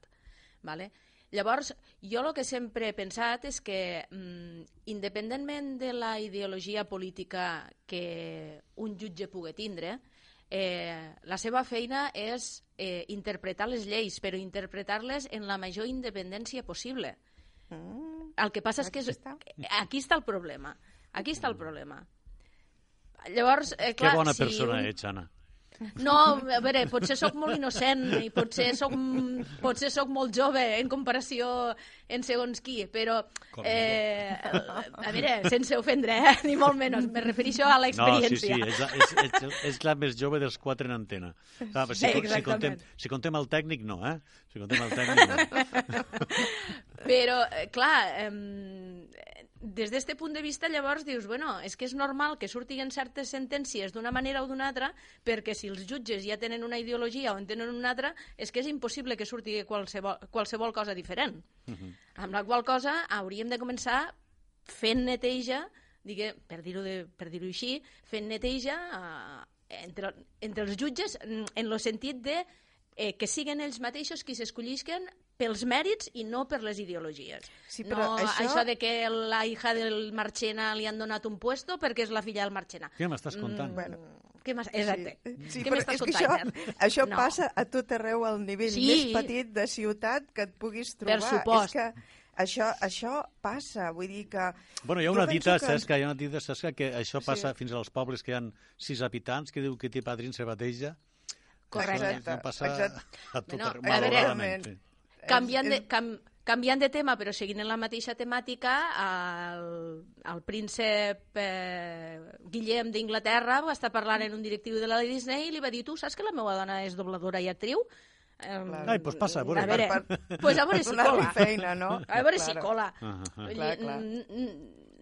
Vale? Llavors, jo el que sempre he pensat és que, mm, independentment de la ideologia política que un jutge pugui tindre, eh, la seva feina és eh, interpretar les lleis, però interpretar-les en la major independència possible. Mm, El que passa és que Aquí és, està. aquí està el problema. Aquí està el problema. Llavors, eh, clar, Que bona si persona un... ets, Anna. No, a veure, potser sóc molt innocent i potser sóc, potser sóc molt jove en comparació en segons qui, però eh, a veure, sense ofendre, eh, ni molt menys, me refereixo a No, sí, sí, l'experiència. és la, és, és, és la més jove dels quatre en antena. Clar, si, Sí, si, contem, si contem el tècnic, no, eh? Si contem el tècnic, no. Però, eh, clar, eh, des d'aquest punt de vista, llavors dius, bueno, és que és normal que surtin certes sentències d'una manera o d'una altra, perquè si els jutges ja tenen una ideologia o en tenen una altra, és que és impossible que surti qualsevol, qualsevol cosa diferent. Amb la qual cosa hauríem de començar fent neteja, digue, per dir-ho per dir així, fent neteja eh, entre, entre els jutges en el sentit de eh, que siguen ells mateixos qui s'escollisquen pels mèrits i no per les ideologies. Sí, però no això- això de que la hija del Marchena li han donat un puesto perquè és la filla del Marchena. Què m'estàs contant? Bueno. Què. Exacte. Sí, Què però m'estàs és que això, això No. passa a tot arreu al nivell Sí. més petit de ciutat que et puguis trobar. supost. És que això, això passa, vull dir que... Bueno, hi ha una dita, que- saps que hi ha una dita, saps que, això passa Sí. fins als pobles que hi han sis habitants, que diu que té padrín se bateja. Correcte. Això no passa Exacte. a tot veure, malauradament. Canviant de, és- cam, canviant de tema, però seguint en la mateixa temàtica, el, el príncep eh, Guillem d'Inglaterra va estar parlant en un directiu de la Disney i li va dir, tu saps que la meva dona és dobladora i actriu? Eh, Ai, doncs passa, a veure. A veure, Per- pues a veure si cola. feina, no? A veure si Claro. cola. Vull Clar, dir, clar. n- n-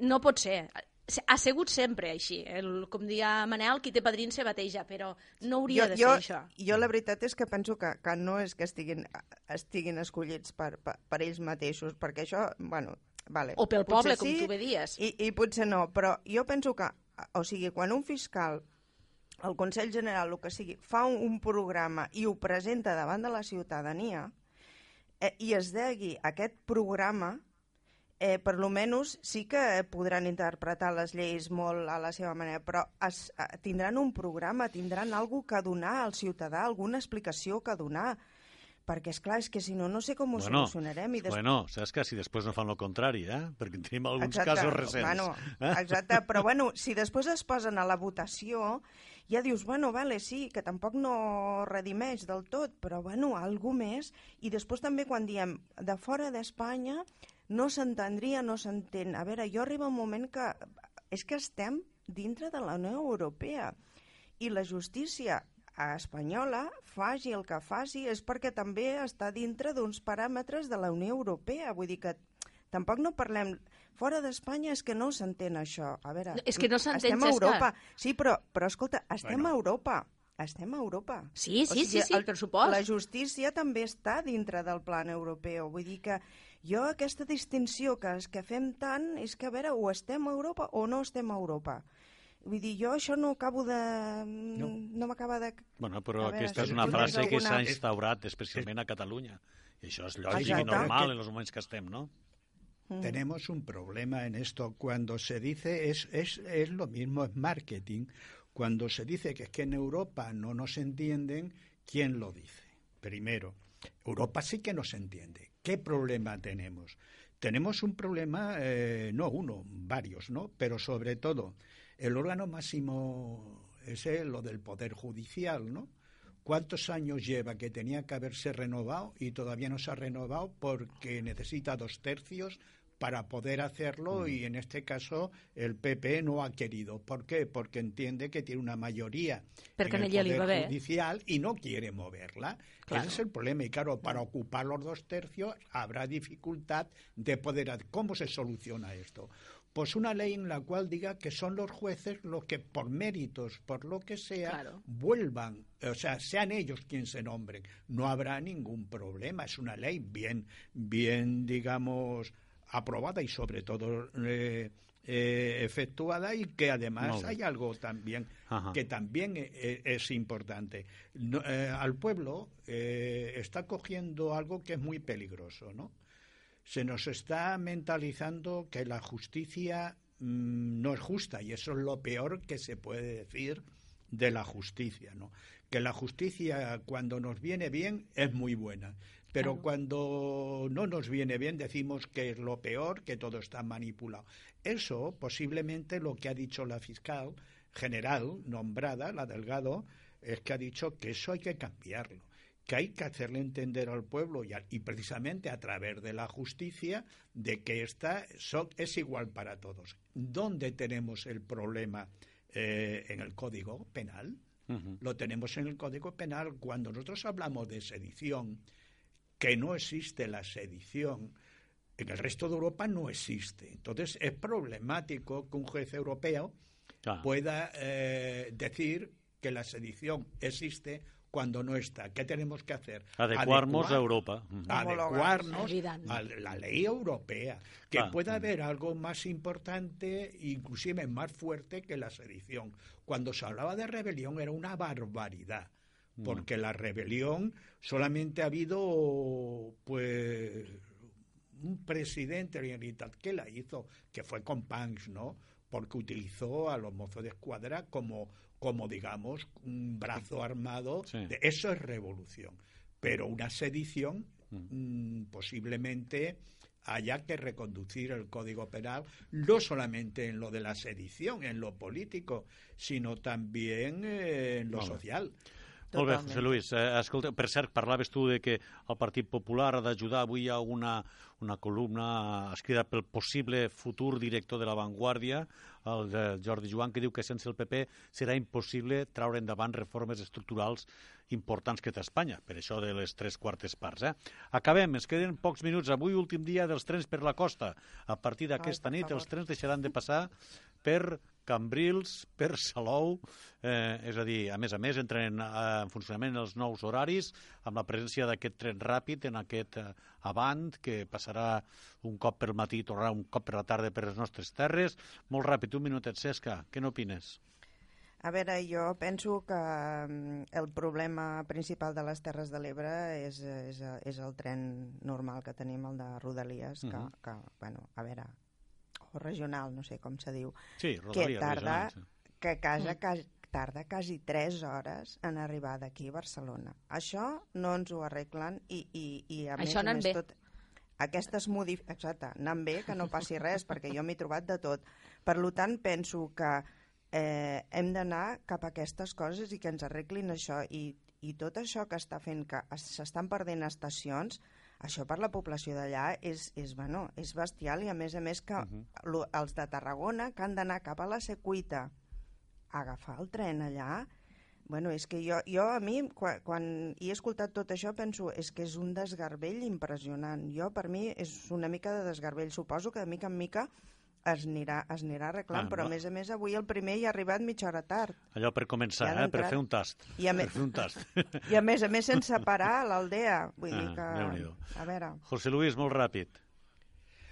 No pot ser. Ha sigut sempre així. El, com dia Manel, qui té padrín se bateja, però no hauria de ser jo, això. Jo la veritat és que penso que, que no és que estiguin, estiguin escollits per, per, per ells mateixos, perquè això, bueno, vale. O pel potser poble, com tu bé dies. I, I potser no, però jo penso que, o sigui, quan un fiscal, el Consell General, el que sigui, fa un, un programa i ho presenta davant de la ciutadania eh, i es degui aquest programa, eh, per lo menys sí que podran interpretar les lleis molt a la seva manera, però es, eh, tindran un programa, tindran alguna que donar al ciutadà, alguna explicació que donar, perquè, és clar és que si no, no sé com ho Bueno, solucionarem. I des... bueno, saps que si després no fan el contrari, eh? Perquè tenim alguns Exacte, casos recents. Bueno, eh? exacte, però bueno, si després es posen a la votació, ja dius, bueno, vale, sí, que tampoc no redimeix del tot, però bueno, algú més. I després també quan diem de fora d'Espanya no s'entendria, no s'entén. A veure, jo arriba un moment que és que estem dintre de la Unió Europea i la justícia espanyola, faci el que faci, és perquè també està dintre d'uns paràmetres de la Unió Europea. Vull dir que tampoc no parlem... Fora d'Espanya és que no s'entén això. A veure, No, és que no s'entén, Estem a. Europa. Sí, però, però escolta, estem Bueno. a Europa. Estem a Europa. Sí, sí, sí, sí, per supost. La justícia també està dintre del plan europeu. Vull dir que Jo aquesta distinció que, que fem tant és que, a veure, o estem a Europa o no estem a Europa. Vull dir, jo això no acabo de... No, no m'acaba de... Bueno, però veure, aquesta és una frase que alguna- s'ha instaurat especialment a Catalunya. I això és lògic i Exacte. normal en els moments que estem, no? Mm. Tenemos un problema en esto. Cuando se dice, es, es, es lo mismo, es marketing. Cuando se dice que es que en Europa no nos entienden, ¿quién lo dice? Primero, Europa sí que nos entiende. ¿Qué problema tenemos? Tenemos un problema, eh, no uno, varios, ¿no? Pero sobre todo, el órgano máximo es lo del Poder Judicial, ¿no? ¿Cuántos años lleva que tenía que haberse renovado y todavía no se ha renovado porque necesita dos tercios para poder hacerlo y en este caso el PP no ha querido. ¿Por qué? Porque entiende que tiene una mayoría en el Poder bé. Judicial y no quiere moverla. Claro. Ese es el problema. Y claro, para ocupar los dos tercios habrá dificultad de poder... ¿Cómo se soluciona esto? Pues una ley en la cual diga que son los jueces los que por méritos, por lo que sea, Claro. vuelvan, o sea, sean ellos quienes se nombren. No habrá ningún problema. Es una ley bien, bien, digamos, aprobada y sobre todo eh, eh, efectuada y que además hay algo también Ajá. que también eh, es importante. No, al pueblo está cogiendo algo que es muy peligroso, ¿no? Se nos está mentalizando que la justicia mm, no es justa y eso es lo peor que se puede decir de la justicia, ¿no? Que la justicia cuando nos viene bien es muy buena, pero Claro. cuando no nos viene bien decimos que es lo peor, que todo está manipulado. Eso posiblemente lo que ha dicho la fiscal general nombrada, la Delgado, es que ha dicho que eso hay que cambiarlo, que hay que hacerle entender al pueblo y, a- y precisamente a través de la justicia de que esta so- es igual para todos. ¿Dónde tenemos el problema eh, en el Código Penal? Lo tenemos en el Código Penal cuando nosotros hablamos de sedición, que no existe la sedición. En el resto de Europa no existe. Entonces es problemático que un juez europeo pueda eh, decir que la sedición existe cuando no está. ¿Qué tenemos que hacer? Adecuarnos Adecuar- a Europa. Adecuarnos a la ley europea. Que Clar. pueda haber algo más importante, inclusive más fuerte que la sedición. Cuando se hablaba de rebelión era una barbaridad. Porque la rebelión solamente ha habido, pues, un presidente que la hizo, que fue con Panks, ¿no? Porque utilizó a los mozos de escuadra como, como digamos, un brazo armado. Sí. De, eso es revolución. Pero una sedición, mm, posiblemente haya que reconducir el Código Penal, no solamente en lo de la sedición, en lo político, sino también eh, en lo social. Molt bé. José Luis. Eh, escolta, per cert, parlaves tu de que el Partit Popular ha d'ajudar. Avui hi ha una, una columna escrita pel possible futur director de La Vanguardia, el de Jordi Joan, que diu que sense el PP serà impossible traure endavant reformes estructurals importants que té Espanya, per això de les tres quartes parts. Eh? Acabem, ens queden pocs minuts. Avui, últim dia dels trens per la costa. A partir d'aquesta nit, els trens deixaran de passar per Cambrils, per Salou, eh, és a dir, a més a més, entren eh, en funcionament els nous horaris amb la presència d'aquest tren ràpid en aquest eh, avant que passarà un cop per matí i tornarà un cop per la tarda per les nostres terres. Molt ràpid, un minutet, Cesca, què n'opines? A veure, jo penso que mm, el problema principal de les Terres de l'Ebre és, és, és el tren normal que tenim, el de Rodalies, que, Mhm. que bueno, a veure, o regional, no sé com se diu, Sí, que Rodalies, tarda, regionals, sí. que casa, quasi, tarda quasi 3 hores en arribar d'aquí a Barcelona. Això no ens ho arreglen i, i, i a Això més, a més bé. tot, aquestes modif... Exacte, anant bé, que no passi res, perquè jo m'he trobat de tot. Per lo tant, penso que eh, hem d'anar cap a aquestes coses i que ens arreglin això. I, i tot això que està fent que es- s'estan perdent estacions, això per la població d'allà és, és, bueno, és bestial i a més a més que uh Mhm. -huh. els de Tarragona que han d'anar cap a la Secuita a agafar el tren allà Bueno, és que jo, jo a mi, quan, quan he escoltat tot això, penso, és que és un desgarbell impressionant. Jo, per mi, és una mica de desgarbell. Suposo que de mica en mica es anirà, es anirà arreglant, Ah, però a va. més a més avui el primer hi ha arribat mitja hora tard. Allò per començar, Ja eh? per fer un tast. I a Per més- fer un tast. I a més a més sense parar a l'aldea. Vull dir Ah, que... Déu-n'hi-do. A veure... José Luis, molt ràpid.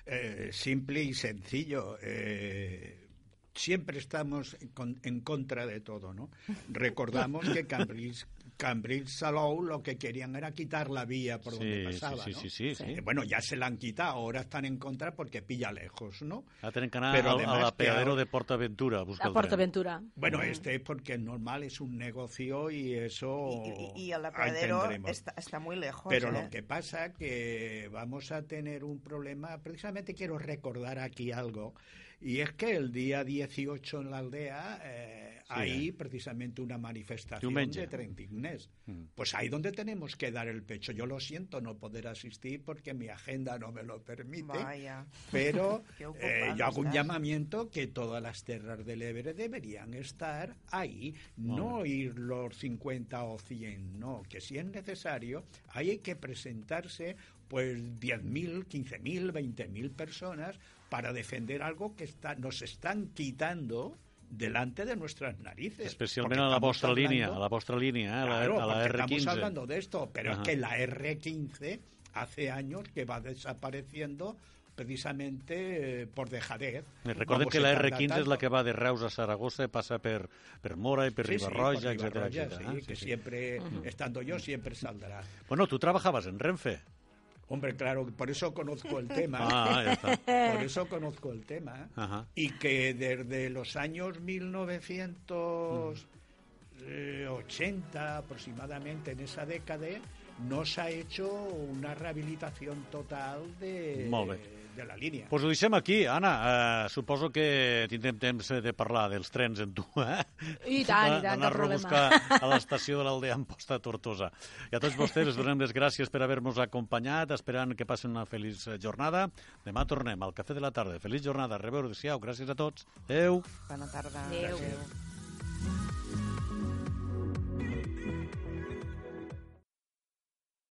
Eh, simple y sencillo. Eh, siempre estamos en contra de todo, ¿no? Recordamos que Cambrils, Cambril Salou lo que querían era quitar la vía por donde pasaba. Sí, sí, ¿no? sí, Bueno, ya se la han quitado, ahora están en contra porque pilla lejos, ¿no? A tener canal Pero al, al de Portaventura. Busca a Portaventura. Bueno, este es porque es normal, es un negocio y eso. Y, y, y el apeadero está, muy lejos. Pero ¿eh? lo que pasa que vamos a tener un problema. Precisamente quiero recordar aquí algo. Y es que el día 18 en la aldea eh, hay precisamente una manifestación de 30 Mm. Pues ahí donde tenemos que dar el pecho. Yo lo siento no poder asistir porque mi agenda no me lo permite. Pero eh, yo hago un llamamiento que todas las tierras del Ebre deberían estar ahí. No ir los 50 o 100, no. Que si es necesario, hay que presentarse pues 10.000, 15.000, 20.000 personas para defender algo que está, nos están quitando delante de nuestras narices. Especialment Porque a la línia, hablando- a la vostra línia, eh? a la, Claro, a la porque R15. estamos hablando de esto, pero Ajá. es que la R15 hace años que va desapareciendo precisamente eh, por dejadez. Recordem que la tarda R15 és tanto. la que va de Reus a Saragossa passa per, per Mora i per Sí, sí, Ribarroja, por etcétera, etcétera. sí, ¿eh? que Sí, sí. siempre, estando yo, siempre saldrá. Bueno, tú trabajabas en Renfe. Hombre, claro, por eso conozco el tema. Ah, ya está. Por eso conozco el tema. Ajá. Y que desde los años 1980 aproximadamente, en esa década, no se ha hecho una rehabilitación total de. De la línia. Pues ho deixem aquí, Anna. Uh, suposo que tindrem temps de parlar dels trens en tu, eh? I tant, i tant, Anar-lo a cap problema. buscar a l'estació de l'Aldea Amposta Tortosa. I a tots vostès us donem les gràcies per haver-nos acompanyat, esperant que passen una feliç jornada. Demà tornem al Cafè de la Tarda. Feliç jornada. Rebeu, adéu-siau. Gràcies a tots. Adéu. Bona tarda. Adéu. Adéu.